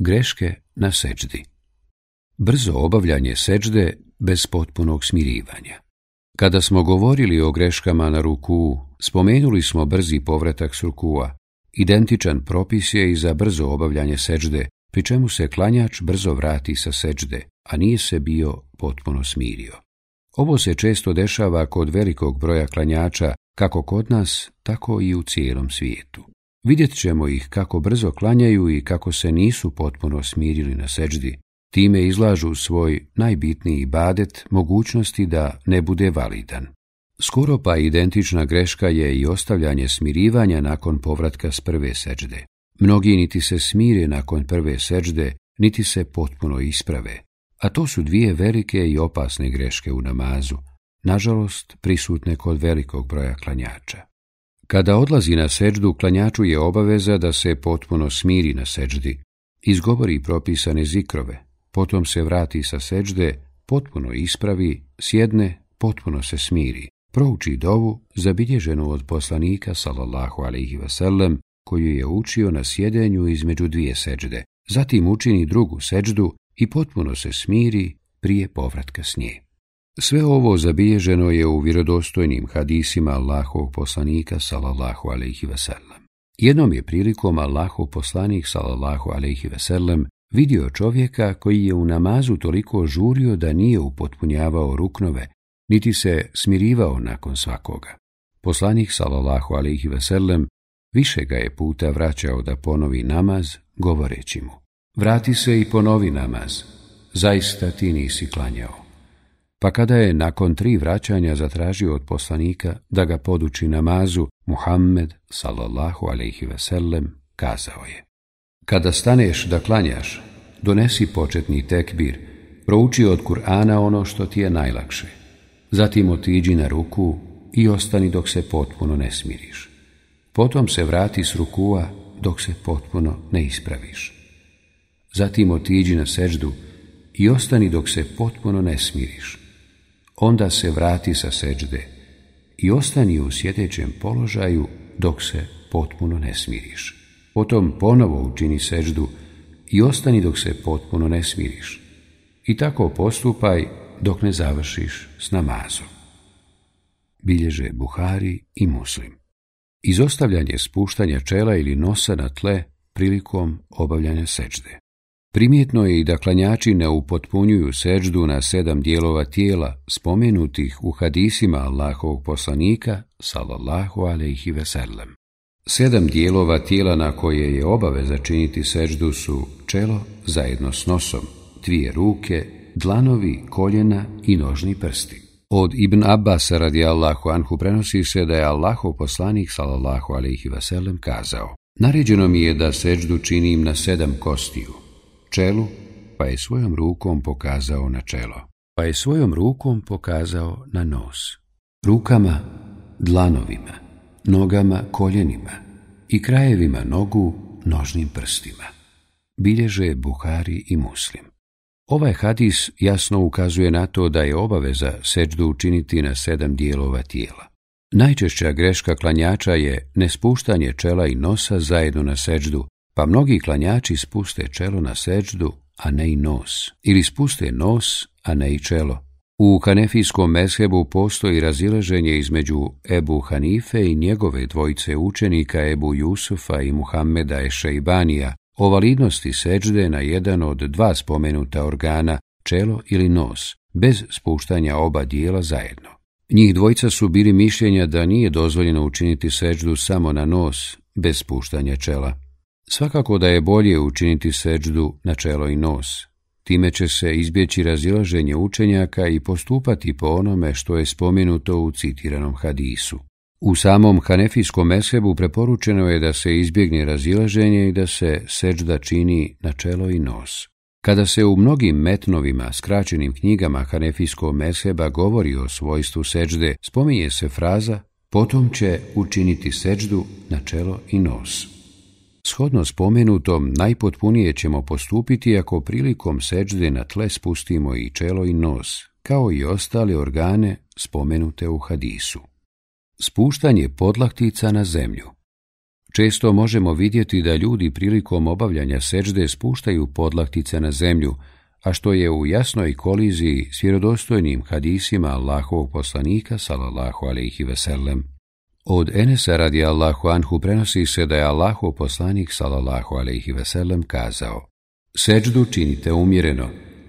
Greške na seđdi Brzo obavljanje seđde bez potpunog smirivanja. Kada smo govorili o greškama na ruku, spomenuli smo brzi povratak s rukua. Identičan propis je i za brzo obavljanje seđde, pri čemu se klanjač brzo vrati sa seđde, a nije se bio potpuno smirio. Ovo se često dešava kod velikog broja klanjača, kako kod nas, tako i u cijelom svijetu. Vidjet ćemo ih kako brzo klanjaju i kako se nisu potpuno smirili na seđdi. Time izlažu svoj najbitniji badet mogućnosti da ne bude validan. Skoro pa identična greška je i ostavljanje smirivanja nakon povratka s prve seđde. Mnogi niti se smire nakon prve seđde, niti se potpuno isprave. A to su dvije velike i opasne greške u namazu, nažalost prisutne kod velikog broja klanjača. Kada odlazi na seđdu, klanjaču je obaveza da se potpuno smiri na seđdi, izgovori propisane zikrove, potom se vrati sa seđde, potpuno ispravi, sjedne, potpuno se smiri, prouči dovu zabilježenu od poslanika salallahu alaihi vasallam koju je učio na sjedenju između dvije seđde, zatim učini drugu seđdu i potpuno se smiri prije povratka s sve ovo zabiježeno je u vjerodostojnim hadisima Allahov poslanika sallallahu alejhi ve sellem. Jednom je prilikom Allahov poslanik sallallahu alejhi ve sellem vidio čovjeka koji je u namazu toliko žurio da nije upotpunjavao ruknove, niti se smirivao nakon svakoga. Poslanik sallallahu alejhi ve sellem više ga je puta vraćao da ponovi namaz, govoreći mu: Vrati se i ponovi namaz. Zaista ti nisi klanjao. Pa kada je nakon tri vraćanja zatražio od poslanika da ga poduči namazu, Muhammed, sallallahu alaihi veselem, kazao je. Kada staneš da klanjaš, donesi početni tekbir, prouči od Kur'ana ono što ti je najlakše. Zatim otiđi na ruku i ostani dok se potpuno ne smiriš. Potom se vrati s rukua dok se potpuno ne ispraviš. Zatim otiđi na seždu i ostani dok se potpuno ne smiriš. Onda se vrati sa seđde i ostani u sjedećem položaju dok se potpuno ne smiriš. Potom ponovo učini seđdu i ostani dok se potpuno ne smiriš. I tako postupaj dok ne završiš s namazom. Bilježe Buhari i Muslim. Izostavljanje spuštanja čela ili nosa na tle prilikom obavljanja seđde. Primjetno je i da klanjači ne upotpunjuju seđdu na sedam dijelova tijela spomenutih u hadisima Allahovog poslanika, salallahu alaihi veselem. Sedam dijelova tijela na koje je obaveza činiti seđdu su čelo zajedno s nosom, dvije ruke, dlanovi, koljena i nožni prsti. Od Ibn Abbas radi Allahu Anhu prenosi se da je Allahov poslanik salallahu alaihi veselem kazao Naređeno mi je da seđdu činim na sedam kostiju, čelu, pa je svojom rukom pokazao na čelo, pa je svojom rukom pokazao na nos. Rukama, dlanovima, nogama, koljenima i krajevima nogu nožnim prstima. Bilježe Buhari i Muslim. Ovaj hadis jasno ukazuje na to da je obaveza seđdu učiniti na sedam dijelova tijela. Najčešća greška klanjača je nespuštanje čela i nosa zajedno na seđdu, pa mnogi klanjači spuste čelo na seđdu, a ne i nos, ili spuste nos, a ne i čelo. U kanefijskom meshebu postoji razilaženje između Ebu Hanife i njegove dvojice učenika Ebu Jusufa i Muhammeda Ešeibanija o validnosti seđde na jedan od dva spomenuta organa, čelo ili nos, bez spuštanja oba dijela zajedno. Njih dvojica su bili mišljenja da nije dozvoljeno učiniti seđdu samo na nos, bez spuštanja čela. Svakako da je bolje učiniti seđdu na čelo i nos. Time će se izbjeći razilaženje učenjaka i postupati po onome što je spomenuto u citiranom hadisu. U samom hanefijskom mesebu preporučeno je da se izbjegne razilaženje i da se seđda čini na čelo i nos. Kada se u mnogim metnovima, skraćenim knjigama hanefijskog meseba govori o svojstvu seđde, spominje se fraza potom će učiniti seđdu na čelo i nos. Shodno spomenutom, najpotpunije ćemo postupiti ako prilikom seđde na tle spustimo i čelo i nos, kao i ostale organe spomenute u hadisu. Spuštanje podlaktica na zemlju Često možemo vidjeti da ljudi prilikom obavljanja seđde spuštaju podlaktice na zemlju, a što je u jasnoj koliziji s vjerodostojnim hadisima Allahovog poslanika, salallahu alaihi veselem, od Enesa radi Allahu Anhu prenosi se da je Allahu poslanik salallahu alaihi veselem kazao Seđdu činite umjereno,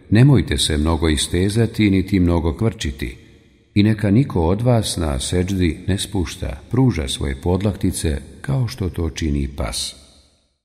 nemojte se mnogo istezati niti mnogo kvrčiti i neka niko od vas na seđdi ne spušta, pruža svoje podlaktice kao što to čini pas.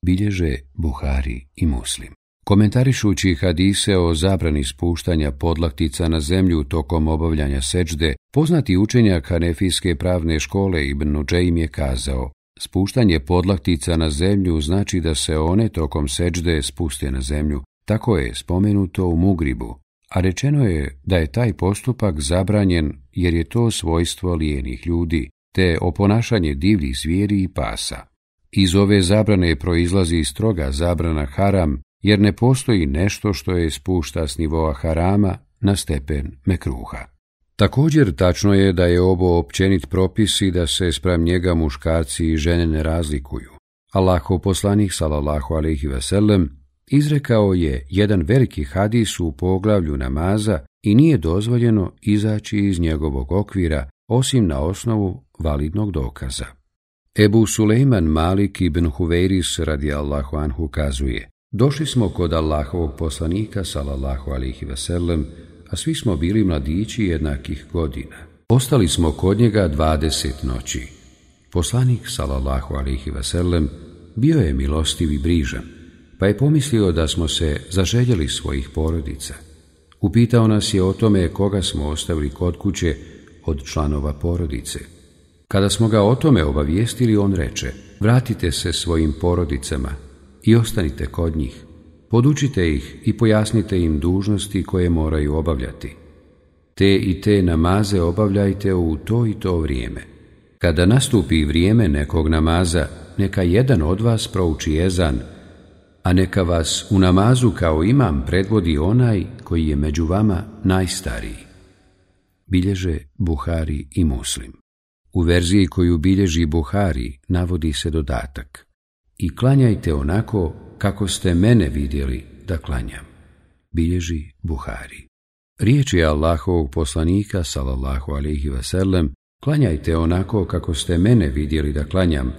Bilježe Buhari i Muslim. Komentarišući hadise o zabrani spuštanja podlaktica na zemlju tokom obavljanja sečde, poznati učenjak Hanefijske pravne škole Ibn Uđeim je kazao Spuštanje podlaktica na zemlju znači da se one tokom sečde spuste na zemlju, tako je spomenuto u Mugribu, a rečeno je da je taj postupak zabranjen jer je to svojstvo lijenih ljudi, te oponašanje divljih zvijeri i pasa. Iz ove zabrane proizlazi stroga zabrana haram jer ne postoji nešto što je spušta s nivoa harama na stepen mekruha. Također tačno je da je ovo općenit propis i da se sprem njega muškarci i žene ne razlikuju. Allahov poslanih salallahu alejhi i izrekao je jedan veliki hadis u poglavlju namaza i nije dozvoljeno izaći iz njegovog okvira osim na osnovu validnog dokaza. Ebu Sulejman Malik ibn Huveris radi Allahu anhu kazuje Došli smo kod Allahovog poslanika, salallahu alihi veselem, a svi smo bili mladići jednakih godina. Ostali smo kod njega dvadeset noći. Poslanik, salallahu alihi veselem, bio je milostiv i brižan, pa je pomislio da smo se zaželjeli svojih porodica. Upitao nas je o tome koga smo ostavili kod kuće od članova porodice. Kada smo ga o tome obavijestili, on reče, vratite se svojim porodicama, i ostanite kod njih. Podučite ih i pojasnite im dužnosti koje moraju obavljati. Te i te namaze obavljajte u to i to vrijeme. Kada nastupi vrijeme nekog namaza, neka jedan od vas prouči jezan, a neka vas u namazu kao imam predvodi onaj koji je među vama najstariji. Bilježe Buhari i Muslim. U verziji koju bilježi Buhari navodi se dodatak i klanjajte onako kako ste mene vidjeli da klanjam. Bilježi Buhari. Riječ je Allahovog poslanika, salallahu alihi vasallam, klanjajte onako kako ste mene vidjeli da klanjam,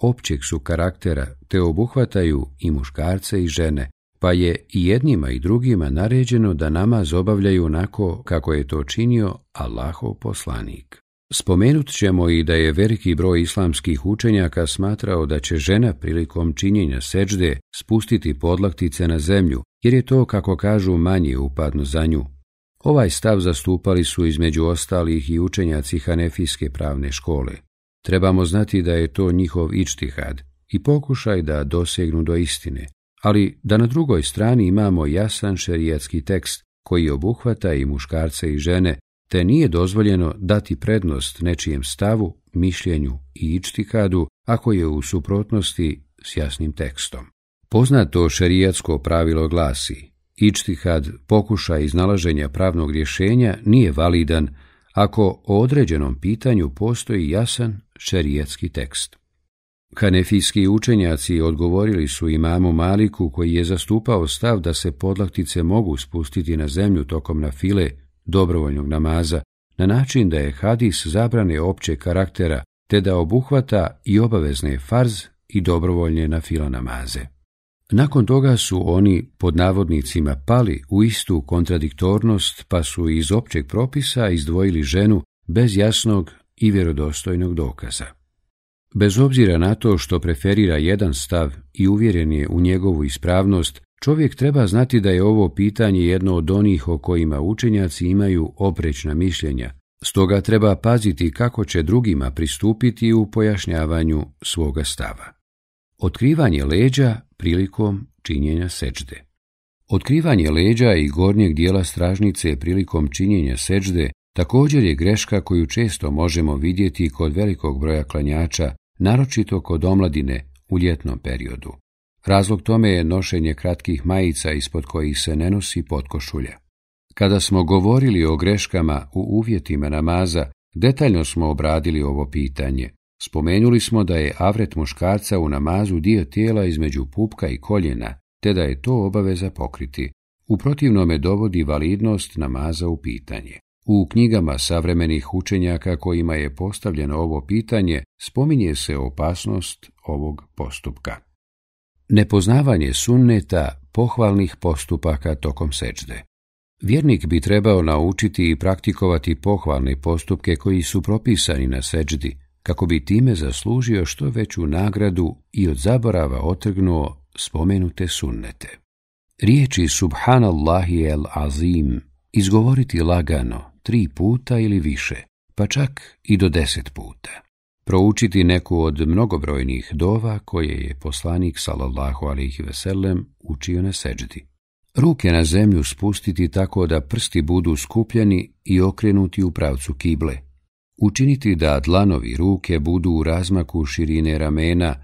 općeg su karaktera te obuhvataju i muškarce i žene, pa je i jednima i drugima naređeno da namaz obavljaju onako kako je to činio Allahov poslanik. Spomenut ćemo i da je veliki broj islamskih učenjaka smatrao da će žena prilikom činjenja seđde spustiti podlaktice na zemlju, jer je to, kako kažu, manje upadno za nju. Ovaj stav zastupali su između ostalih i učenjaci Hanefijske pravne škole. Trebamo znati da je to njihov ičtihad i pokušaj da dosegnu do istine, ali da na drugoj strani imamo jasan šerijetski tekst koji obuhvata i muškarce i žene, te nije dozvoljeno dati prednost nečijem stavu, mišljenju i ičtikadu ako je u suprotnosti s jasnim tekstom. Poznato šerijatsko pravilo glasi Ičtihad pokušaj iznalaženja pravnog rješenja nije validan ako o određenom pitanju postoji jasan šerijatski tekst. Hanefijski učenjaci odgovorili su imamu Maliku koji je zastupao stav da se podlaktice mogu spustiti na zemlju tokom na file dobrovoljnog namaza na način da je hadis zabrane općeg karaktera te da obuhvata i obavezne farz i dobrovoljne na fila namaze. Nakon toga su oni pod navodnicima pali u istu kontradiktornost pa su iz općeg propisa izdvojili ženu bez jasnog i vjerodostojnog dokaza. Bez obzira na to što preferira jedan stav i uvjeren je u njegovu ispravnost, Čovjek treba znati da je ovo pitanje jedno od onih o kojima učenjaci imaju oprečna mišljenja, stoga treba paziti kako će drugima pristupiti u pojašnjavanju svoga stava. Otkrivanje leđa prilikom činjenja sečde Otkrivanje leđa i gornjeg dijela stražnice prilikom činjenja sečde također je greška koju često možemo vidjeti kod velikog broja klanjača, naročito kod omladine u ljetnom periodu. Razlog tome je nošenje kratkih majica ispod kojih se ne nosi potkošulja. Kada smo govorili o greškama u uvjetima namaza, detaljno smo obradili ovo pitanje. Spomenuli smo da je avret muškarca u namazu dio tijela između pupka i koljena, te da je to obaveza pokriti. U protivnome dovodi validnost namaza u pitanje. U knjigama savremenih učenjaka kojima je postavljeno ovo pitanje spominje se opasnost ovog postupka. Nepoznavanje sunneta pohvalnih postupaka tokom sečde Vjernik bi trebao naučiti i praktikovati pohvalne postupke koji su propisani na seđdi, kako bi time zaslužio što veću nagradu i od zaborava otrgnuo spomenute sunnete. Riječi Subhanallahi el Azim izgovoriti lagano tri puta ili više, pa čak i do deset puta proučiti neku od mnogobrojnih dova koje je poslanik sallallahu alaihi veselem učio na seđdi. Ruke na zemlju spustiti tako da prsti budu skupljeni i okrenuti u pravcu kible. Učiniti da dlanovi ruke budu u razmaku širine ramena,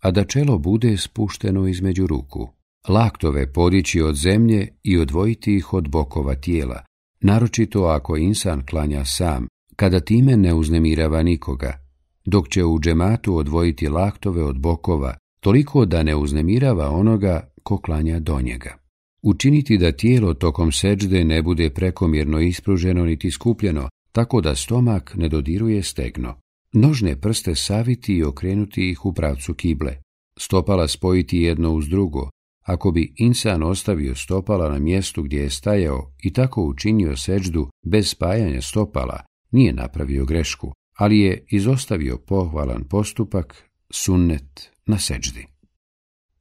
a da čelo bude spušteno između ruku. Laktove podići od zemlje i odvojiti ih od bokova tijela, naročito ako insan klanja sam, kada time ne uznemirava nikoga, dok će u džematu odvojiti laktove od bokova, toliko da ne uznemirava onoga ko klanja do njega. Učiniti da tijelo tokom seđde ne bude prekomjerno ispruženo niti skupljeno, tako da stomak ne dodiruje stegno. Nožne prste saviti i okrenuti ih u pravcu kible. Stopala spojiti jedno uz drugo. Ako bi insan ostavio stopala na mjestu gdje je stajao i tako učinio seđdu bez spajanja stopala, nije napravio grešku ali je izostavio pohvalan postupak sunnet na seđdi.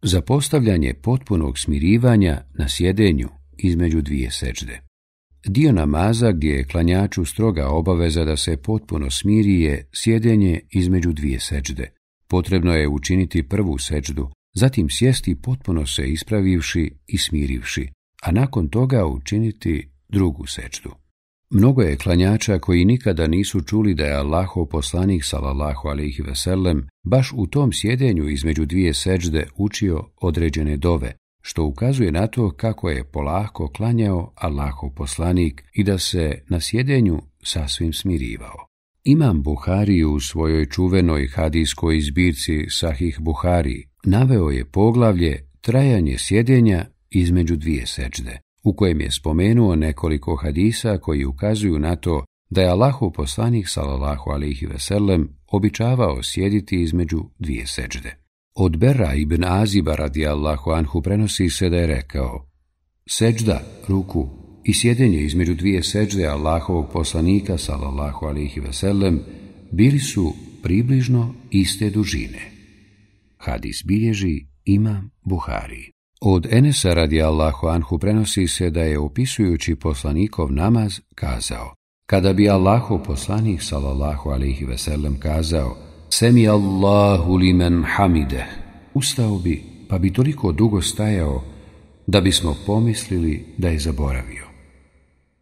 Za postavljanje potpunog smirivanja na sjedenju između dvije seđde. Dio namaza gdje je klanjaču stroga obaveza da se potpuno smiri je sjedenje između dvije seđde. Potrebno je učiniti prvu seđdu, zatim sjesti potpuno se ispravivši i smirivši, a nakon toga učiniti drugu seđdu. Mnogo je klanjača koji nikada nisu čuli da je Allahov poslanik salallahu alaihi veselem baš u tom sjedenju između dvije seđde učio određene dove, što ukazuje na to kako je polako klanjao Allahov poslanik i da se na sjedenju sasvim smirivao. Imam Buhari u svojoj čuvenoj hadijskoj izbirci Sahih Buhari naveo je poglavlje trajanje sjedenja između dvije seđde u kojem je spomenuo nekoliko hadisa koji ukazuju na to da je Allahu poslanik sallallahu alihi veselem običavao sjediti između dvije seđde. Od Bera ibn Aziba radi Allahu anhu prenosi se da je rekao Seđda, ruku i sjedenje između dvije seđde Allahovog poslanika sallallahu i veselem bili su približno iste dužine. Hadis bilježi ima Buhari. Od Enesa radi Allahu Anhu prenosi se da je opisujući poslanikov namaz kazao Kada bi Allahu poslanik sallallahu alaihi veselem kazao Semi Allahu hamide Ustao bi pa bi toliko dugo stajao da bismo pomislili da je zaboravio.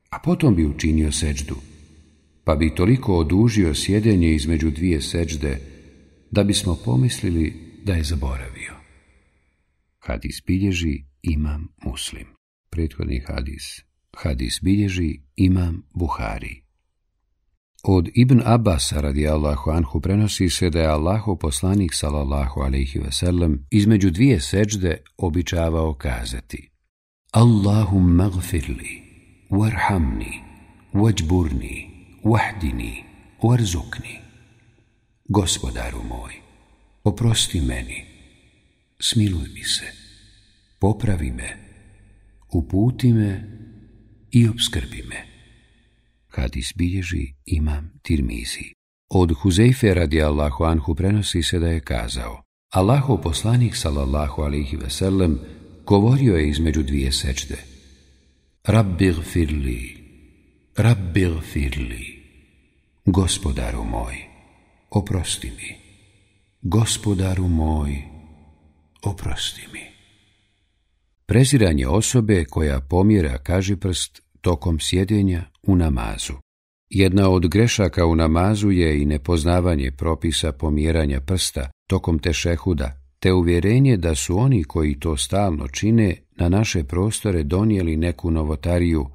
A potom bi učinio seđdu pa bi toliko odužio sjedenje između dvije seđde da bismo pomislili da je zaboravio. Hadis bilježi imam muslim. Prethodni hadis. Hadis bilježi imam Buhari. Od Ibn Abbas radijallahu anhu prenosi se da je Allahu poslanik sallallahu alaihi wasallam između dvije seđde običavao kazati Allahum magfirli, warhamni, wajburni, wahdini, warzukni. Gospodaru moj, oprosti meni, smiluj mi se, popravi me, uputi me i obskrbi me. Kad bilježi imam tirmizi. Od Huzeife radi Allahu Anhu prenosi se da je kazao Allahu poslanik sallallahu alihi veselem govorio je između dvije sečde Rabbir firli, Rabbir firli, gospodaru moj, oprosti mi, gospodaru moj, oprosti mi. Preziranje osobe koja pomjera kaži prst tokom sjedenja u namazu. Jedna od grešaka u namazu je i nepoznavanje propisa pomjeranja prsta tokom tešehuda, te uvjerenje da su oni koji to stalno čine na naše prostore donijeli neku novotariju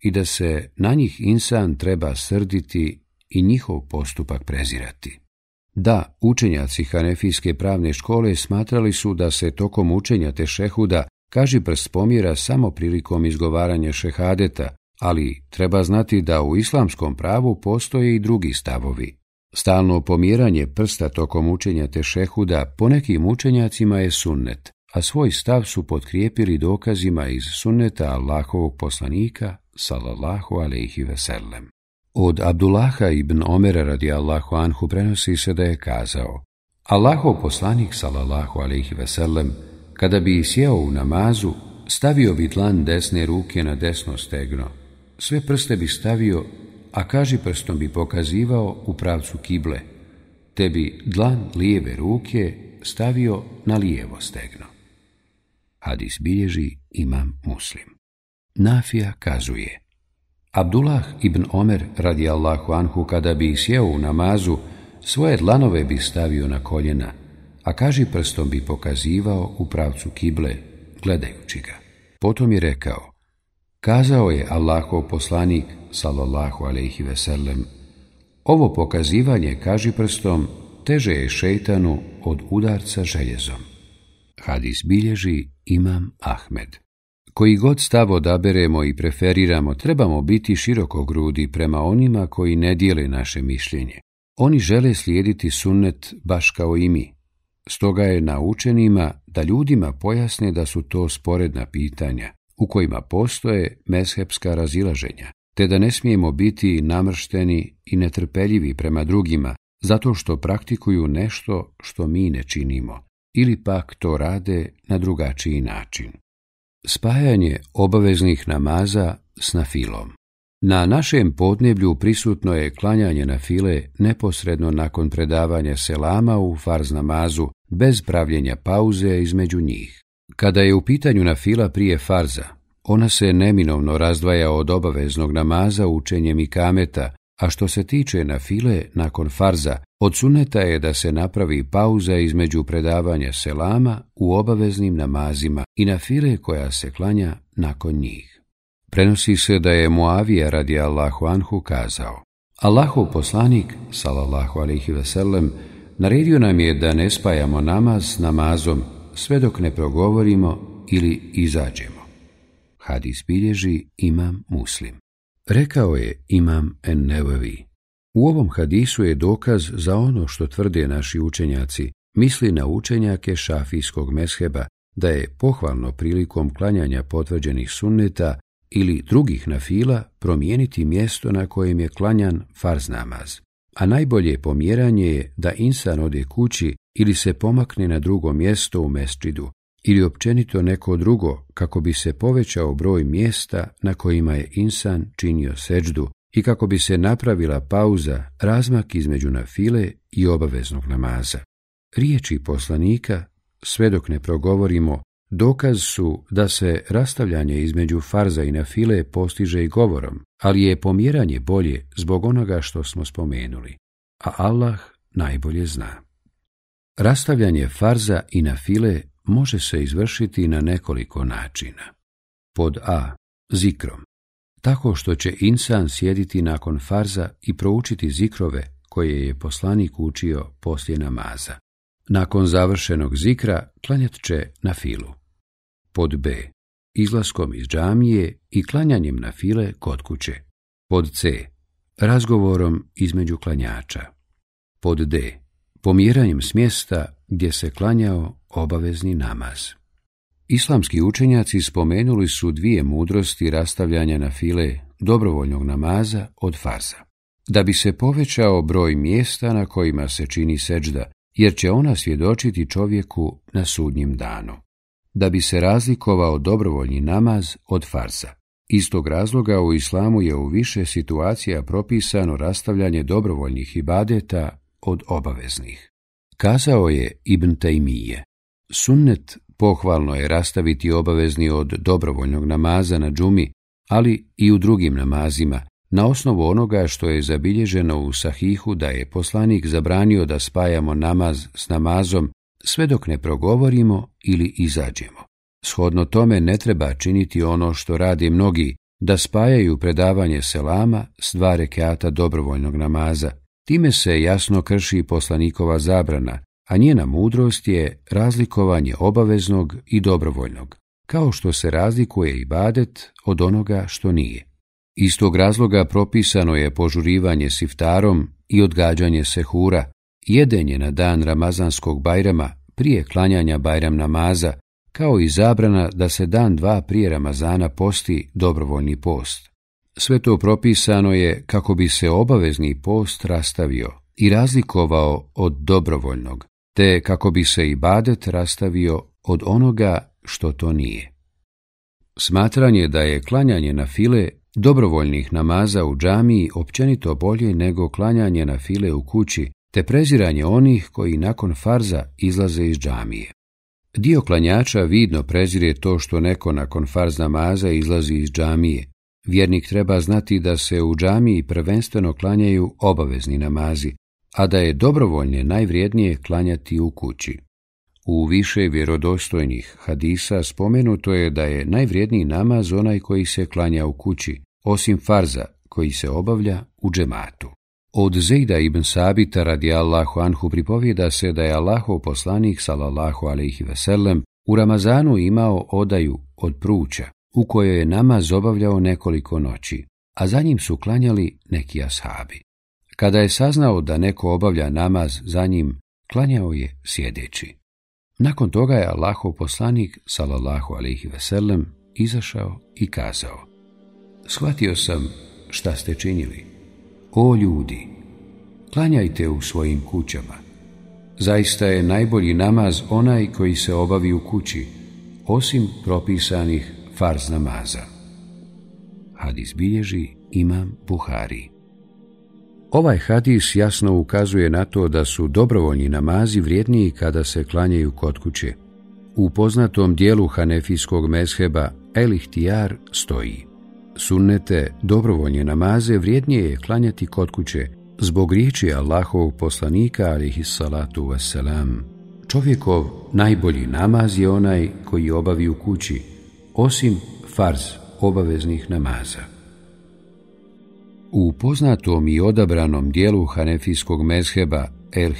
i da se na njih insan treba srditi i njihov postupak prezirati. Da, učenjaci Hanefijske pravne škole smatrali su da se tokom učenja tešehuda šehuda kaži prst pomjera samo prilikom izgovaranja šehadeta, ali treba znati da u islamskom pravu postoje i drugi stavovi. Stalno pomjeranje prsta tokom učenja tešehuda po nekim učenjacima je sunnet, a svoj stav su potkrijepili dokazima iz sunneta Allahovog poslanika, salallahu alaihi veselem. Od Abdullaha ibn Omera radi Allahu anhu prenosi se da je kazao Allahov poslanik salallahu alaihi veselem kada bi sjeo u namazu stavio bi dlan desne ruke na desno stegno sve prste bi stavio a kaži prstom bi pokazivao u pravcu kible te bi dlan lijeve ruke stavio na lijevo stegno Hadis bilježi imam muslim Nafija kazuje Abdullah ibn Omer radi Allahu anhu kada bi sjeo u namazu, svoje dlanove bi stavio na koljena, a kaži prstom bi pokazivao u pravcu kible, gledajući ga. Potom je rekao, kazao je Allahov poslanik, sallallahu alaihi veselem, ovo pokazivanje kaži prstom teže je šeitanu od udarca željezom. Hadis bilježi Imam Ahmed. Koji god stav odaberemo i preferiramo, trebamo biti široko grudi prema onima koji ne dijele naše mišljenje. Oni žele slijediti sunnet baš kao i mi. Stoga je naučenima da ljudima pojasne da su to sporedna pitanja u kojima postoje meshepska razilaženja, te da ne smijemo biti namršteni i netrpeljivi prema drugima zato što praktikuju nešto što mi ne činimo ili pak to rade na drugačiji način. Spajanje obaveznih namaza s nafilom Na našem podneblju prisutno je klanjanje nafile neposredno nakon predavanja selama u farz namazu, bez pravljenja pauze između njih. Kada je u pitanju nafila prije farza, ona se neminovno razdvaja od obaveznog namaza učenjem i kameta, a što se tiče nafile nakon farza, od je da se napravi pauza između predavanja selama u obaveznim namazima i na file koja se klanja nakon njih. Prenosi se da je Muavija radi Allahu Anhu kazao Allahu poslanik, salallahu alihi veselem, naredio nam je da ne spajamo namaz s namazom sve dok ne progovorimo ili izađemo. Hadis bilježi imam muslim. Rekao je imam en nevevi. U ovom hadisu je dokaz za ono što tvrde naši učenjaci, misli na učenjake šafijskog mesheba, da je pohvalno prilikom klanjanja potvrđenih sunneta ili drugih nafila promijeniti mjesto na kojem je klanjan farz namaz. A najbolje pomjeranje je da insan ode kući ili se pomakne na drugo mjesto u mesčidu ili općenito neko drugo kako bi se povećao broj mjesta na kojima je insan činio seđdu i kako bi se napravila pauza, razmak između nafile i obaveznog namaza. Riječi poslanika, sve dok ne progovorimo, dokaz su da se rastavljanje između farza i nafile postiže i govorom, ali je pomjeranje bolje zbog onoga što smo spomenuli, a Allah najbolje zna. Rastavljanje farza i nafile može se izvršiti na nekoliko načina. Pod A. Zikrom tako što će insan sjediti nakon farza i proučiti zikrove koje je poslanik učio poslije namaza. Nakon završenog zikra klanjat će na filu. Pod B. Izlaskom iz džamije i klanjanjem na file kod kuće. Pod C. Razgovorom između klanjača. Pod D. Pomjeranjem s mjesta gdje se klanjao obavezni namaz. Islamski učenjaci spomenuli su dvije mudrosti rastavljanja na file dobrovoljnog namaza od farza. Da bi se povećao broj mjesta na kojima se čini seđda, jer će ona svjedočiti čovjeku na sudnjem danu. Da bi se razlikovao dobrovoljni namaz od farza. Istog razloga u islamu je u više situacija propisano rastavljanje dobrovoljnih ibadeta od obaveznih. Kazao je Ibn Tajmije, sunnet Pohvalno je rastaviti obavezni od dobrovoljnog namaza na džumi, ali i u drugim namazima, na osnovu onoga što je zabilježeno u sahihu da je poslanik zabranio da spajamo namaz s namazom sve dok ne progovorimo ili izađemo. Shodno tome ne treba činiti ono što radi mnogi, da spajaju predavanje selama s dva rekeata dobrovoljnog namaza. Time se jasno krši poslanikova zabrana, a njena mudrost je razlikovanje obaveznog i dobrovoljnog, kao što se razlikuje i badet od onoga što nije. Iz tog razloga propisano je požurivanje siftarom i odgađanje sehura, jedenje na dan Ramazanskog bajrama prije klanjanja bajram namaza, kao i zabrana da se dan dva prije Ramazana posti dobrovoljni post. Sve to propisano je kako bi se obavezni post rastavio i razlikovao od dobrovoljnog, te kako bi se i badet rastavio od onoga što to nije. Smatranje da je klanjanje na file dobrovoljnih namaza u džamiji općenito bolje nego klanjanje na file u kući, te preziranje onih koji nakon farza izlaze iz džamije. Dio klanjača vidno prezire to što neko nakon farz namaza izlazi iz džamije. Vjernik treba znati da se u džamiji prvenstveno klanjaju obavezni namazi, a da je dobrovoljne najvrijednije klanjati u kući. U više vjerodostojnih hadisa spomenuto je da je najvrijedniji namaz onaj koji se klanja u kući, osim farza koji se obavlja u džematu. Od Zejda ibn Sabita radi Allahu Anhu pripovjeda se da je Allahov poslanik salallahu alaihi veselem u Ramazanu imao odaju od pruća u kojoj je namaz obavljao nekoliko noći, a za njim su klanjali neki ashabi. Kada je saznao da neko obavlja namaz za njim, klanjao je sjedeći. Nakon toga je Allahov poslanik, salallahu alaihi veselem, izašao i kazao Shvatio sam šta ste činili. O ljudi, klanjajte u svojim kućama. Zaista je najbolji namaz onaj koji se obavi u kući, osim propisanih farz namaza. Hadis bilježi imam Buhari. Ovaj hadis jasno ukazuje na to da su dobrovoljni namazi vrijedniji kada se klanjaju kod kuće. U poznatom dijelu hanefijskog mezheba Elihtijar stoji. Sunnete, dobrovoljne namaze vrijednije je klanjati kod kuće, zbog riječi Allahovog poslanika alihi salatu Čovjekov najbolji namaz je onaj koji obavi u kući, osim farz obaveznih namaza. U poznatom i odabranom dijelu Hanefijskog mezheba El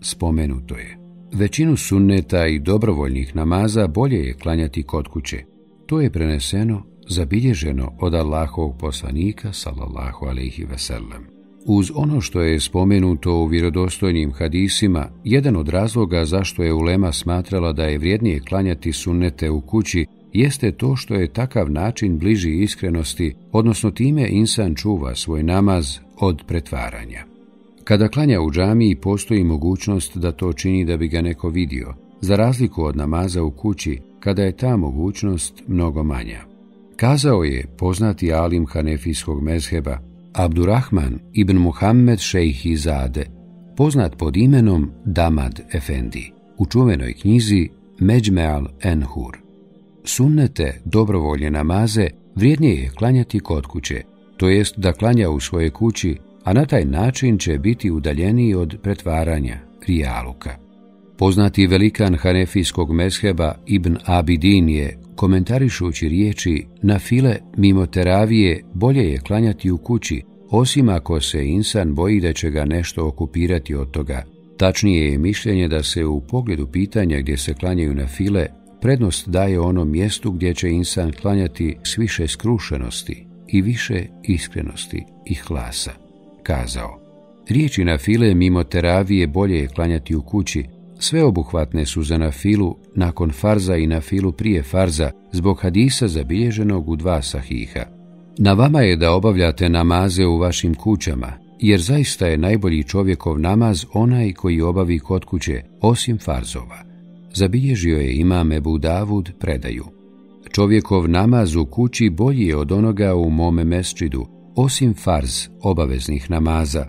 spomenuto je. Većinu sunneta i dobrovoljnih namaza bolje je klanjati kod kuće. To je preneseno, zabilježeno od Allahovog poslanika, sallallahu alaihi veselam. Uz ono što je spomenuto u vjerodostojnim hadisima, jedan od razloga zašto je Ulema smatrala da je vrijednije klanjati sunnete u kući jeste to što je takav način bliži iskrenosti, odnosno time insan čuva svoj namaz od pretvaranja. Kada klanja u džamiji postoji mogućnost da to čini da bi ga neko vidio, za razliku od namaza u kući, kada je ta mogućnost mnogo manja. Kazao je poznati alim hanefijskog mezheba Abdurrahman ibn Muhammed Šejhi Zade, poznat pod imenom Damad Efendi, u čuvenoj knjizi Međmeal Enhur. Sunnete dobrovolje namaze vrijednije je klanjati kod kuće, to jest da klanja u svojoj kući, a na taj način će biti udaljeniji od pretvaranja, rijaluka. Poznati velikan hanefijskog mesheba Ibn Abidin je, komentarišući riječi na file mimo teravije bolje je klanjati u kući, osim ako se insan boji da će ga nešto okupirati od toga. Tačnije je mišljenje da se u pogledu pitanja gdje se klanjaju na file prednost daje onom mjestu gdje će insan klanjati s više skrušenosti i više iskrenosti i hlasa. Kazao, riječi na file mimo teravije bolje je klanjati u kući, sve obuhvatne su za filu nakon farza i na filu prije farza zbog hadisa zabilježenog u dva sahiha. Na vama je da obavljate namaze u vašim kućama, jer zaista je najbolji čovjekov namaz onaj koji obavi kod kuće, osim farzova. Zabilježio je imam Ebu Davud predaju. Čovjekov namaz u kući bolji je od onoga u mome mesčidu, osim farz obaveznih namaza.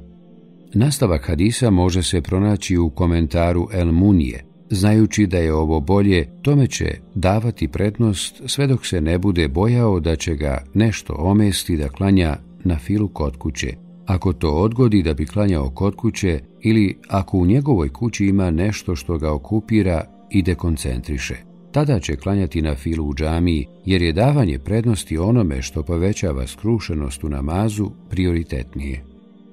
Nastavak hadisa može se pronaći u komentaru El Munije. Znajući da je ovo bolje, tome će davati prednost sve dok se ne bude bojao da će ga nešto omesti da klanja na filu kod kuće. Ako to odgodi da bi klanjao kod kuće ili ako u njegovoj kući ima nešto što ga okupira i dekoncentriše. Tada će klanjati na filu u džamiji, jer je davanje prednosti onome što povećava skrušenost u namazu prioritetnije.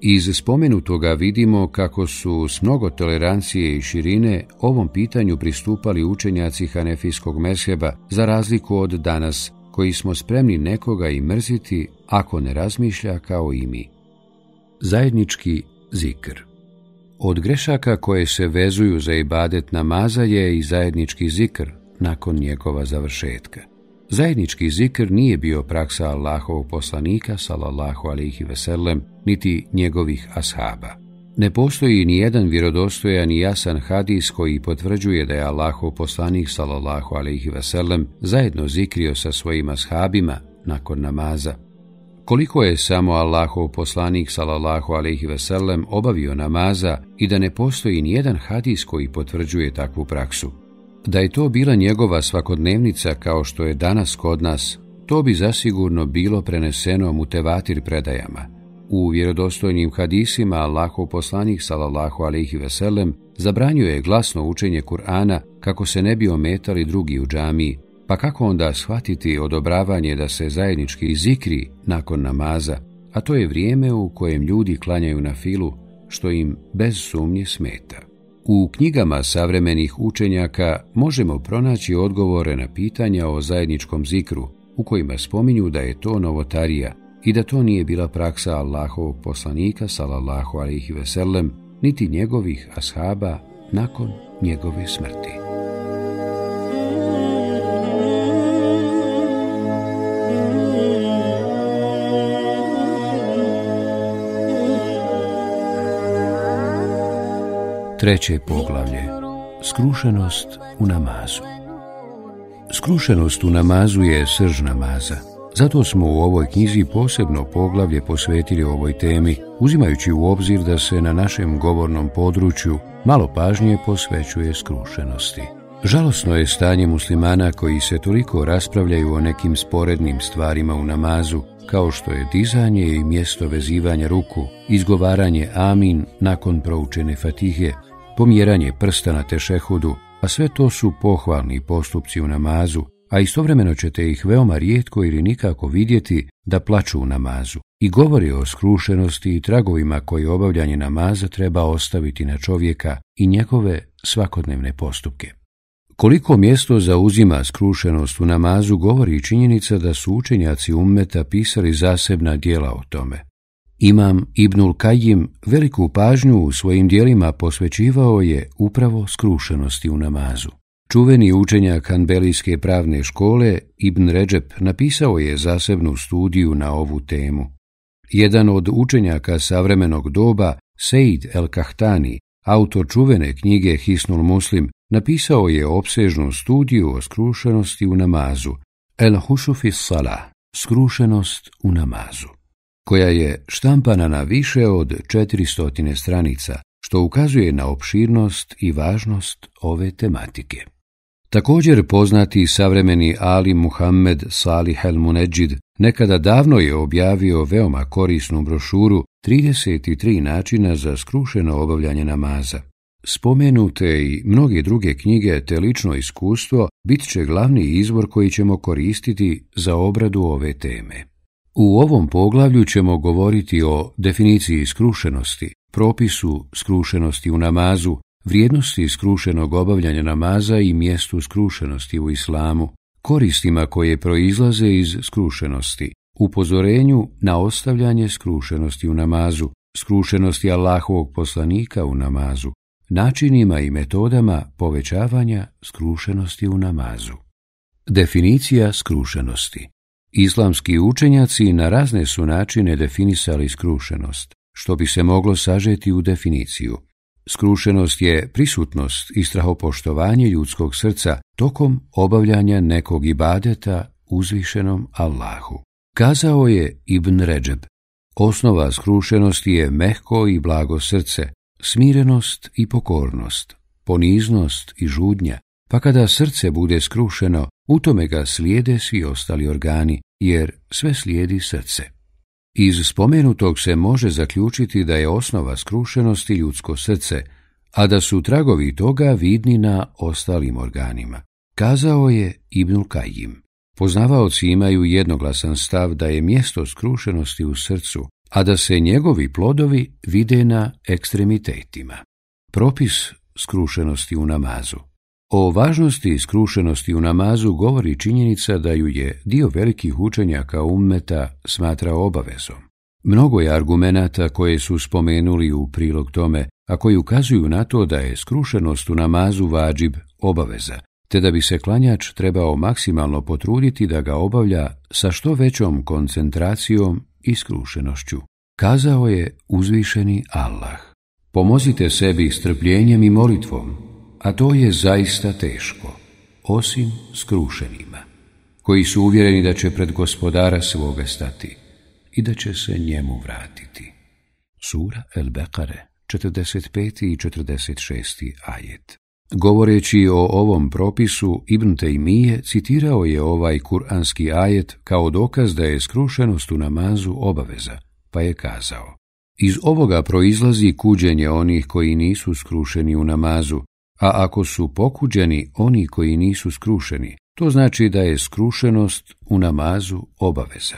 Iz spomenutoga vidimo kako su s mnogo tolerancije i širine ovom pitanju pristupali učenjaci Hanefijskog mesheba, za razliku od danas, koji smo spremni nekoga i mrziti ako ne razmišlja kao i mi. Zajednički zikr od grešaka koje se vezuju za ibadet namaza je i zajednički zikr nakon njegova završetka. Zajednički zikr nije bio praksa Allahovog poslanika, salallahu i veselem, niti njegovih ashaba. Ne postoji ni jedan vjerodostojan i jasan hadis koji potvrđuje da je Allahov poslanik, salallahu alihi veselem, zajedno zikrio sa svojim ashabima nakon namaza. Koliko je samo Allahov poslanik alejhi alaihi veselem obavio namaza i da ne postoji nijedan hadis koji potvrđuje takvu praksu. Da je to bila njegova svakodnevnica kao što je danas kod nas, to bi zasigurno bilo preneseno mutevatir predajama. U vjerodostojnim hadisima Allahov poslanik salallahu alaihi veselem zabranio glasno učenje Kur'ana kako se ne bi ometali drugi u džamiji, pa kako onda shvatiti odobravanje da se zajednički zikri nakon namaza, a to je vrijeme u kojem ljudi klanjaju na filu, što im bez sumnje smeta. U knjigama savremenih učenjaka možemo pronaći odgovore na pitanja o zajedničkom zikru, u kojima spominju da je to novotarija i da to nije bila praksa Allahovog poslanika, salallahu alaihi veselem, niti njegovih ashaba nakon njegove smrti. Treće poglavlje. Skrušenost u namazu. Skrušenost u namazu je srž namaza. Zato smo u ovoj knjizi posebno poglavlje posvetili ovoj temi, uzimajući u obzir da se na našem govornom području malo pažnje posvećuje skrušenosti. Žalosno je stanje muslimana koji se toliko raspravljaju o nekim sporednim stvarima u namazu, kao što je dizanje i mjesto vezivanja ruku, izgovaranje amin nakon proučene fatihe, pomjeranje prsta na tešehudu, a sve to su pohvalni postupci u namazu, a istovremeno ćete ih veoma rijetko ili nikako vidjeti da plaču u namazu i govori o skrušenosti i tragovima koje obavljanje namaza treba ostaviti na čovjeka i njegove svakodnevne postupke. Koliko mjesto zauzima skrušenost u namazu govori činjenica da su učenjaci ummeta pisali zasebna dijela o tome, imam Ibnul Kajim veliku pažnju u svojim dijelima posvećivao je upravo skrušenosti u namazu. Čuveni učenjak Hanbelijske pravne škole Ibn Ređep napisao je zasebnu studiju na ovu temu. Jedan od učenjaka savremenog doba, Seid El Kahtani, autor čuvene knjige Hisnul Muslim, napisao je opsežnu studiju o skrušenosti u namazu, El Hušufi Salah, skrušenost u namazu koja je štampana na više od 400 stranica, što ukazuje na opširnost i važnost ove tematike. Također poznati savremeni Ali Muhammed Salih al Munedžid nekada davno je objavio veoma korisnu brošuru 33 načina za skrušeno obavljanje namaza. Spomenute i mnoge druge knjige te lično iskustvo bit će glavni izvor koji ćemo koristiti za obradu ove teme. U ovom poglavlju ćemo govoriti o definiciji skrušenosti, propisu skrušenosti u namazu, vrijednosti skrušenog obavljanja namaza i mjestu skrušenosti u islamu, koristima koje proizlaze iz skrušenosti, upozorenju na ostavljanje skrušenosti u namazu, skrušenosti Allahovog poslanika u namazu, načinima i metodama povećavanja skrušenosti u namazu. Definicija skrušenosti Islamski učenjaci na razne su načine definisali skrušenost, što bi se moglo sažeti u definiciju. Skrušenost je prisutnost i strahopoštovanje ljudskog srca tokom obavljanja nekog ibadeta uzvišenom Allahu. Kazao je Ibn Ređeb, osnova skrušenosti je mehko i blago srce, smirenost i pokornost, poniznost i žudnja, pa kada srce bude skrušeno, u tome ga slijede svi ostali organi, jer sve slijedi srce. Iz spomenutog se može zaključiti da je osnova skrušenosti ljudsko srce, a da su tragovi toga vidni na ostalim organima. Kazao je Ibnul Kajim. Poznavaoci imaju jednoglasan stav da je mjesto skrušenosti u srcu, a da se njegovi plodovi vide na ekstremitetima. Propis skrušenosti u namazu. O važnosti iskrušenosti skrušenosti u namazu govori činjenica da ju je dio velikih učenjaka ummeta smatra obavezom. Mnogo je argumenata koje su spomenuli u prilog tome, a koji ukazuju na to da je skrušenost u namazu vađib obaveza, te da bi se klanjač trebao maksimalno potruditi da ga obavlja sa što većom koncentracijom i skrušenošću. Kazao je uzvišeni Allah. Pomozite sebi strpljenjem i molitvom, a to je zaista teško, osim skrušenima, koji su uvjereni da će pred gospodara svoga stati i da će se njemu vratiti. Sura El Bekare, 45. i 46. ajet. Govoreći o ovom propisu, Ibn Tejmije citirao je ovaj kuranski ajet kao dokaz da je skrušenost u namazu obaveza, pa je kazao Iz ovoga proizlazi kuđenje onih koji nisu skrušeni u namazu, a ako su pokuđeni oni koji nisu skrušeni, to znači da je skrušenost u namazu obaveza.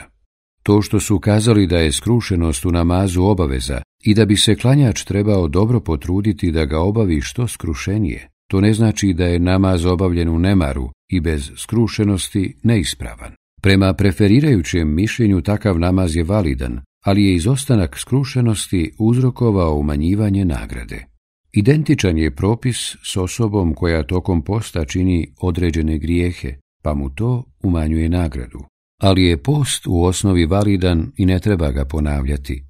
To što su kazali da je skrušenost u namazu obaveza i da bi se klanjač trebao dobro potruditi da ga obavi što skrušenije, to ne znači da je namaz obavljen u nemaru i bez skrušenosti neispravan. Prema preferirajućem mišljenju takav namaz je validan, ali je izostanak skrušenosti uzrokovao umanjivanje nagrade. Identičan je propis s osobom koja tokom posta čini određene grijehe, pa mu to umanjuje nagradu. Ali je post u osnovi validan i ne treba ga ponavljati.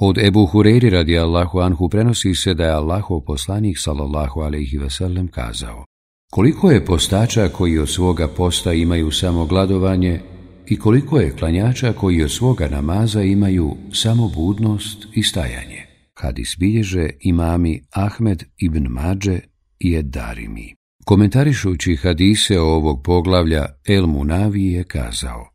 Od Ebu Hureyri radi Allahu Anhu prenosi se da je Allahov poslanik sallallahu alaihi wasallam kazao Koliko je postača koji od svoga posta imaju samo gladovanje i koliko je klanjača koji od svoga namaza imaju samo budnost i stajanje. Hadis bilježe imami Ahmed ibn Mađe i Edarimi. Komentarišući hadise ovog poglavlja, El Munavi je kazao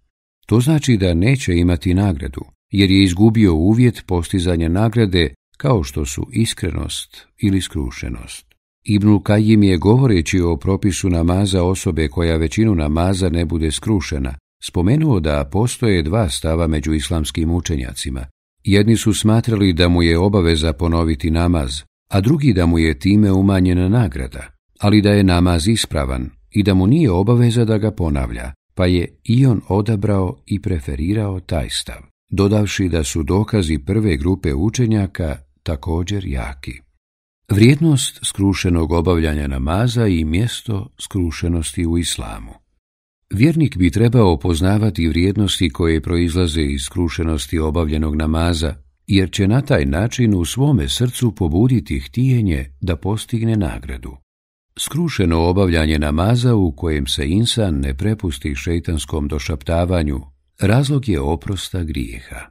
To znači da neće imati nagradu, jer je izgubio uvjet postizanja nagrade kao što su iskrenost ili skrušenost. Ibn Kajim je govoreći o propisu namaza osobe koja većinu namaza ne bude skrušena, spomenuo da postoje dva stava među islamskim učenjacima, Jedni su smatrali da mu je obaveza ponoviti namaz, a drugi da mu je time umanjena nagrada, ali da je namaz ispravan i da mu nije obaveza da ga ponavlja, pa je i on odabrao i preferirao taj stav, dodavši da su dokazi prve grupe učenjaka također jaki. Vrijednost skrušenog obavljanja namaza i mjesto skrušenosti u islamu. Vjernik bi trebao poznavati vrijednosti koje proizlaze iz skrušenosti obavljenog namaza, jer će na taj način u svome srcu pobuditi htijenje da postigne nagradu. Skrušeno obavljanje namaza u kojem se insan ne prepusti šeitanskom došaptavanju, razlog je oprosta grijeha.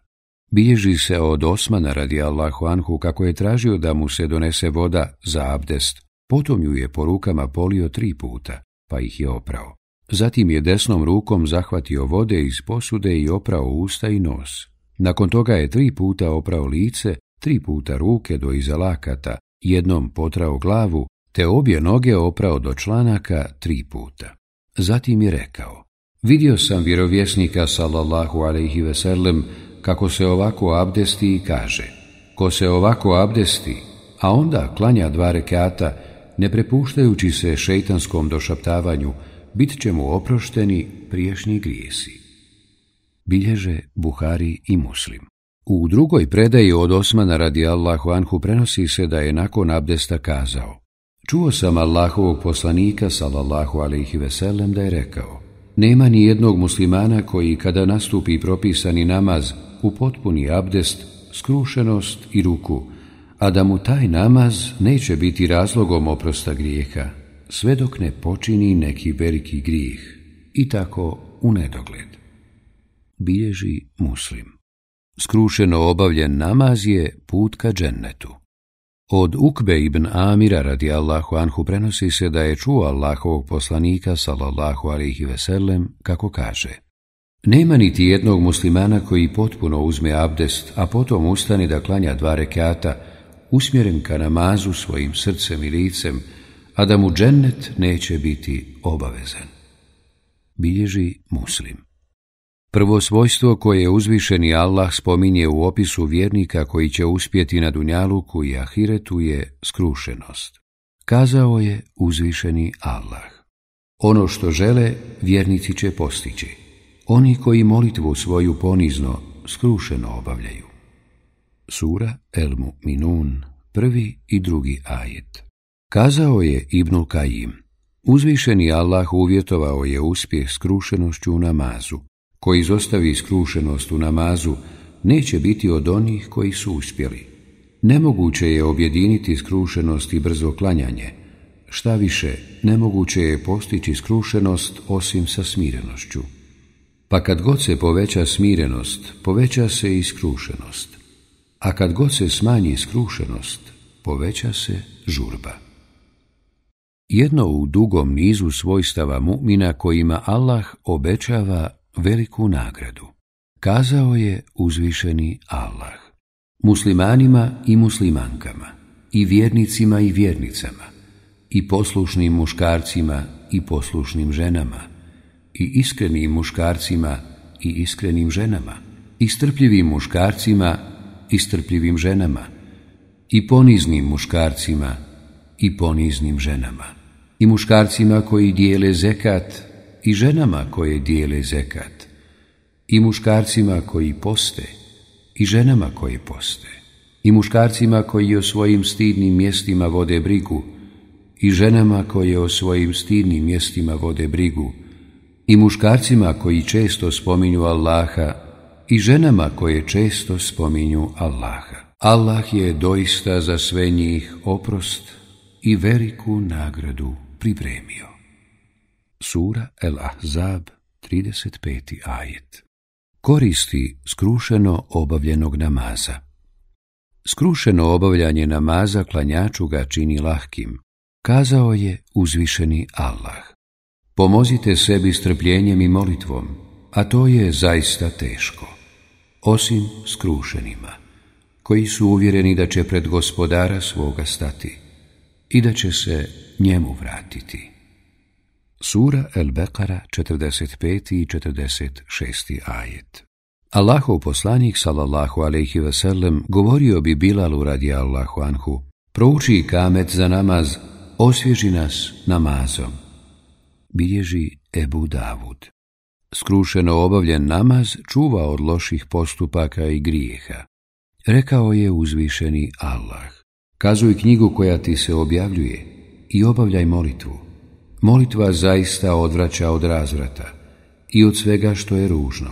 Bilježi se od Osmana radi Allahu Anhu kako je tražio da mu se donese voda za abdest, potom ju je po rukama polio tri puta, pa ih je oprao. Zatim je desnom rukom zahvatio vode iz posude i oprao usta i nos. Nakon toga je tri puta oprao lice, tri puta ruke do iza lakata, jednom potrao glavu, te obje noge oprao do članaka tri puta. Zatim je rekao, vidio sam vjerovjesnika sallallahu alaihi veselem kako se ovako abdesti i kaže, ko se ovako abdesti, a onda klanja dva rekata, ne prepuštajući se šeitanskom došaptavanju, bit će mu oprošteni priješnji grijesi. Bilježe Buhari i Muslim. U drugoj predaji od Osmana radi Allahu Anhu prenosi se da je nakon abdesta kazao Čuo sam Allahovog poslanika, salallahu alaihi veselem, da je rekao Nema ni jednog muslimana koji kada nastupi propisani namaz u potpuni abdest, skrušenost i ruku, a da mu taj namaz neće biti razlogom oprosta grijeha, sve dok ne počini neki veliki grijeh i tako u nedogled. Bilježi muslim. Skrušeno obavljen namaz je put ka džennetu. Od Ukbe ibn Amira radi Allahu anhu prenosi se da je čuo Allahovog poslanika sallallahu alaihi veselem kako kaže Nema niti jednog muslimana koji potpuno uzme abdest, a potom ustani da klanja dva rekata, usmjeren ka namazu svojim srcem i licem, a da mu džennet neće biti obavezan. Bilježi muslim. Prvo svojstvo koje je uzvišeni Allah spominje u opisu vjernika koji će uspjeti na Dunjaluku i Ahiretu je skrušenost. Kazao je uzvišeni Allah. Ono što žele, vjernici će postići. Oni koji molitvu svoju ponizno, skrušeno obavljaju. Sura El Mu'minun, prvi i drugi ajet. Kazao je Ibnul Kajim, uzvišeni Allah uvjetovao je uspjeh skrušenošću u namazu, koji izostavi skrušenost u namazu neće biti od onih koji su uspjeli. Nemoguće je objediniti skrušenost i brzo klanjanje, šta više, nemoguće je postići skrušenost osim sa smirenošću. Pa kad god se poveća smirenost, poveća se i skrušenost, a kad god se smanji skrušenost, poveća se žurba jedno u dugom nizu svojstava mumina kojima Allah obećava veliku nagradu. Kazao je uzvišeni Allah. Muslimanima i muslimankama, i vjernicima i vjernicama, i poslušnim muškarcima i poslušnim ženama, i iskrenim muškarcima i iskrenim ženama, i strpljivim muškarcima i strpljivim ženama, i poniznim muškarcima i poniznim ženama i muškarcima koji dijele zekat i ženama koje dijele zekat i muškarcima koji poste i ženama koje poste i muškarcima koji o svojim stidnim mjestima vode brigu i ženama koje o svojim stidnim mjestima vode brigu i muškarcima koji često spominju Allaha i ženama koje često spominju Allaha. Allah je doista za sve njih oprost i veliku nagradu pripremio. Sura El Ahzab, 35. ajet Koristi skrušeno obavljenog namaza Skrušeno obavljanje namaza klanjaču ga čini lahkim. Kazao je uzvišeni Allah. Pomozite sebi strpljenjem i molitvom, a to je zaista teško. Osim skrušenima, koji su uvjereni da će pred gospodara svoga stati i da će se njemu vratiti. Sura El-Bekara 45. i 46. ajet Allahov poslanik sallallahu alejhi ve sellem govorio bi Bilalu radi Allahu anhu Prouči kamet za namaz, osvježi nas namazom. Bilježi Ebu Davud. Skrušeno obavljen namaz čuva od loših postupaka i grijeha. Rekao je uzvišeni Allah. Kazuj knjigu koja ti se objavljuje, i obavljaj molitvu. Molitva zaista odvraća od razvrata i od svega što je ružno.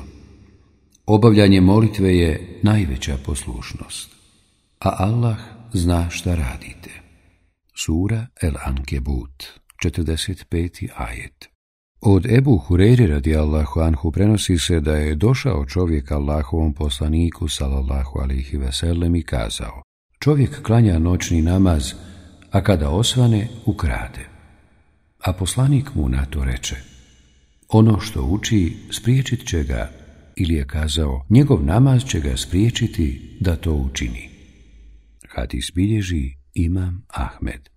Obavljanje molitve je najveća poslušnost, a Allah zna šta radite. Sura El Ankebut, 45. ajet Od Ebu Hureyri radi Allahu Anhu prenosi se da je došao čovjek Allahovom poslaniku sallallahu alaihi veselem i kazao Čovjek klanja noćni namaz, a kada osvane, ukrade. A poslanik mu na to reče, ono što uči spriječit će ga, ili je kazao, njegov namaz će ga spriječiti da to učini. Hadis bilježi Imam Ahmed.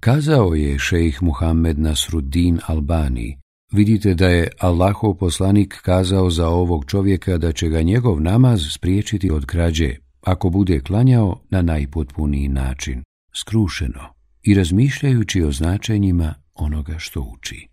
Kazao je šejih Muhammed Nasruddin Albani, vidite da je Allahov poslanik kazao za ovog čovjeka da će ga njegov namaz spriječiti od krađe, ako bude klanjao na najpotpuniji način skrušeno i razmišljajući o značenjima onoga što uči.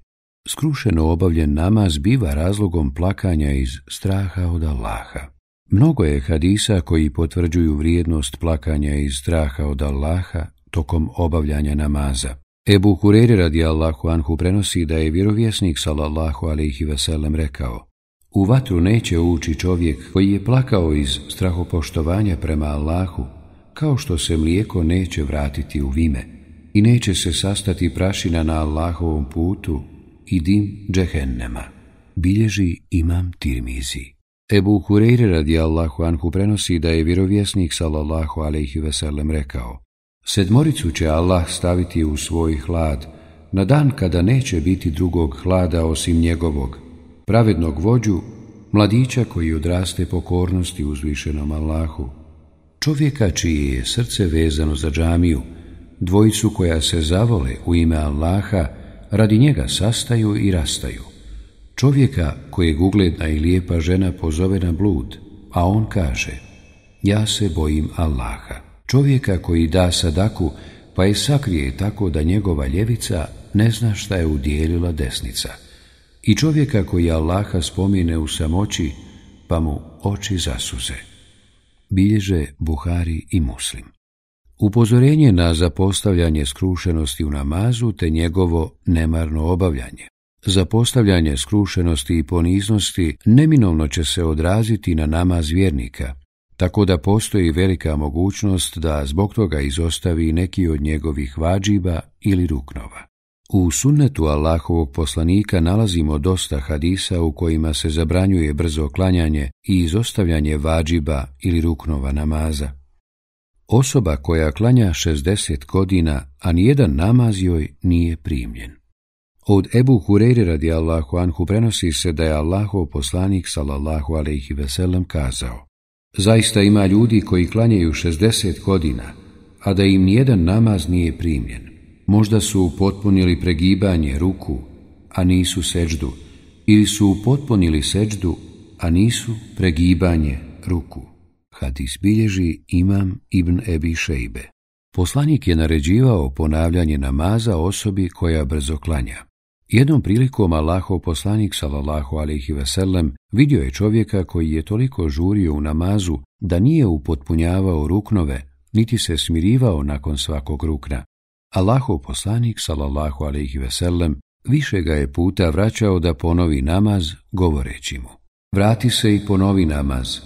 Skrušeno obavljen namaz biva razlogom plakanja iz straha od Allaha. Mnogo je hadisa koji potvrđuju vrijednost plakanja iz straha od Allaha tokom obavljanja namaza. Ebu Kureri radi Allahu Anhu prenosi da je vjerovjesnik sallallahu alaihi veselem rekao U vatru neće ući čovjek koji je plakao iz strahopoštovanja prema Allahu, kao što se mlijeko neće vratiti u vime i neće se sastati prašina na Allahovom putu i dim džehennema. Bilježi imam tirmizi. Ebu Hureyre radi Allahu anhu prenosi da je vjerovjesnik sallallahu alaihi veselem rekao Sedmoricu će Allah staviti u svoj hlad na dan kada neće biti drugog hlada osim njegovog, pravednog vođu, mladića koji odraste pokornosti uzvišenom Allahu čovjeka čije je srce vezano za džamiju, dvojicu koja se zavole u ime Allaha, radi njega sastaju i rastaju. Čovjeka kojeg ugledna i lijepa žena pozove na blud, a on kaže, ja se bojim Allaha. Čovjeka koji da sadaku, pa je sakrije tako da njegova ljevica ne zna šta je udjelila desnica. I čovjeka koji Allaha spomine u samoći, pa mu oči zasuze bilježe Buhari i Muslim. Upozorenje na zapostavljanje skrušenosti u namazu te njegovo nemarno obavljanje. Zapostavljanje skrušenosti i poniznosti neminovno će se odraziti na namaz vjernika, tako da postoji velika mogućnost da zbog toga izostavi neki od njegovih vađiba ili ruknova. U sunnetu Allahovog poslanika nalazimo dosta hadisa u kojima se zabranjuje brzo klanjanje i izostavljanje vađiba ili ruknova namaza. Osoba koja klanja 60 godina, a nijedan namaz joj nije primljen. Od Ebu Hureyri radi Allahu anhu prenosi se da je Allahov poslanik sallallahu alaihi veselem kazao Zaista ima ljudi koji klanjaju 60 godina, a da im nijedan namaz nije primljen. Možda su upotpunili pregibanje ruku, a nisu seđdu, ili su upotpunili seđdu, a nisu pregibanje ruku. Hadis bilježi Imam Ibn Ebi Šejbe. Poslanik je naređivao ponavljanje namaza osobi koja brzo klanja. Jednom prilikom Allahov poslanik sallallahu alejhi ve sellem vidio je čovjeka koji je toliko žurio u namazu da nije upotpunjavao ruknove, niti se smirivao nakon svakog rukna, Allahov poslanik, salallahu alaihi veselem, više ga je puta vraćao da ponovi namaz, govoreći mu. Vrati se i ponovi namaz,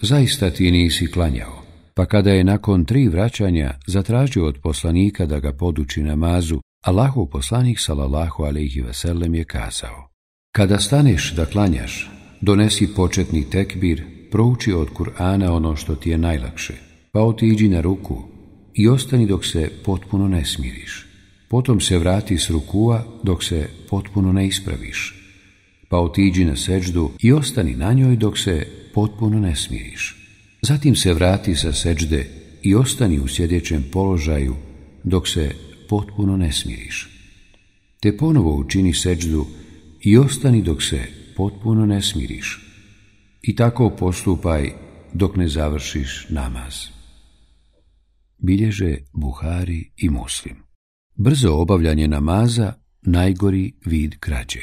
zaista ti nisi klanjao. Pa kada je nakon tri vraćanja zatražio od poslanika da ga poduči namazu, Allahov poslanik, salallahu alaihi veselem, je kazao. Kada staneš da klanjaš, donesi početni tekbir, prouči od Kur'ana ono što ti je najlakše, pa otiđi na ruku, i ostani dok se potpuno ne smiriš. Potom se vrati s rukua dok se potpuno ne ispraviš. Pa otiđi na seđdu i ostani na njoj dok se potpuno ne smiriš. Zatim se vrati sa seđde i ostani u sjedećem položaju dok se potpuno ne smiriš. Te ponovo učini seđdu i ostani dok se potpuno ne smiriš. I tako postupaj dok ne završiš namaz bilježe Buhari i Muslim. Brzo obavljanje namaza najgori vid krađe.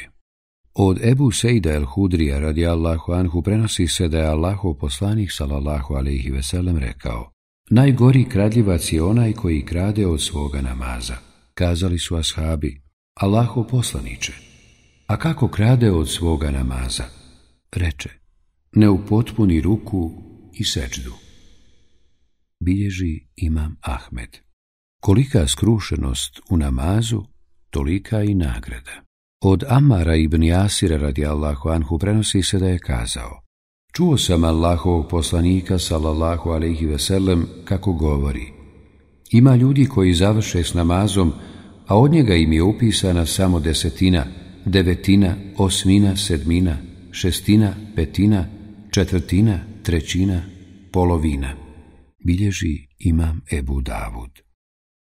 Od Ebu Sejda el Hudrija radi Allahu Anhu prenosi se da je Allahu poslanik salallahu alaihi veselem rekao Najgori kradljivac je onaj koji krade od svoga namaza. Kazali su ashabi, Allahu poslaniće, a kako krade od svoga namaza? Reče, ne upotpuni ruku i sečdu bilježi Imam Ahmed. Kolika skrušenost u namazu, tolika i nagrada. Od Amara ibn Jasira radi Allahu Anhu prenosi se da je kazao Čuo sam Allahovog poslanika sallallahu alaihi veselem kako govori Ima ljudi koji završe s namazom, a od njega im je upisana samo desetina, devetina, osmina, sedmina, šestina, petina, četvrtina, trećina, polovina bilježi imam Ebu Davud.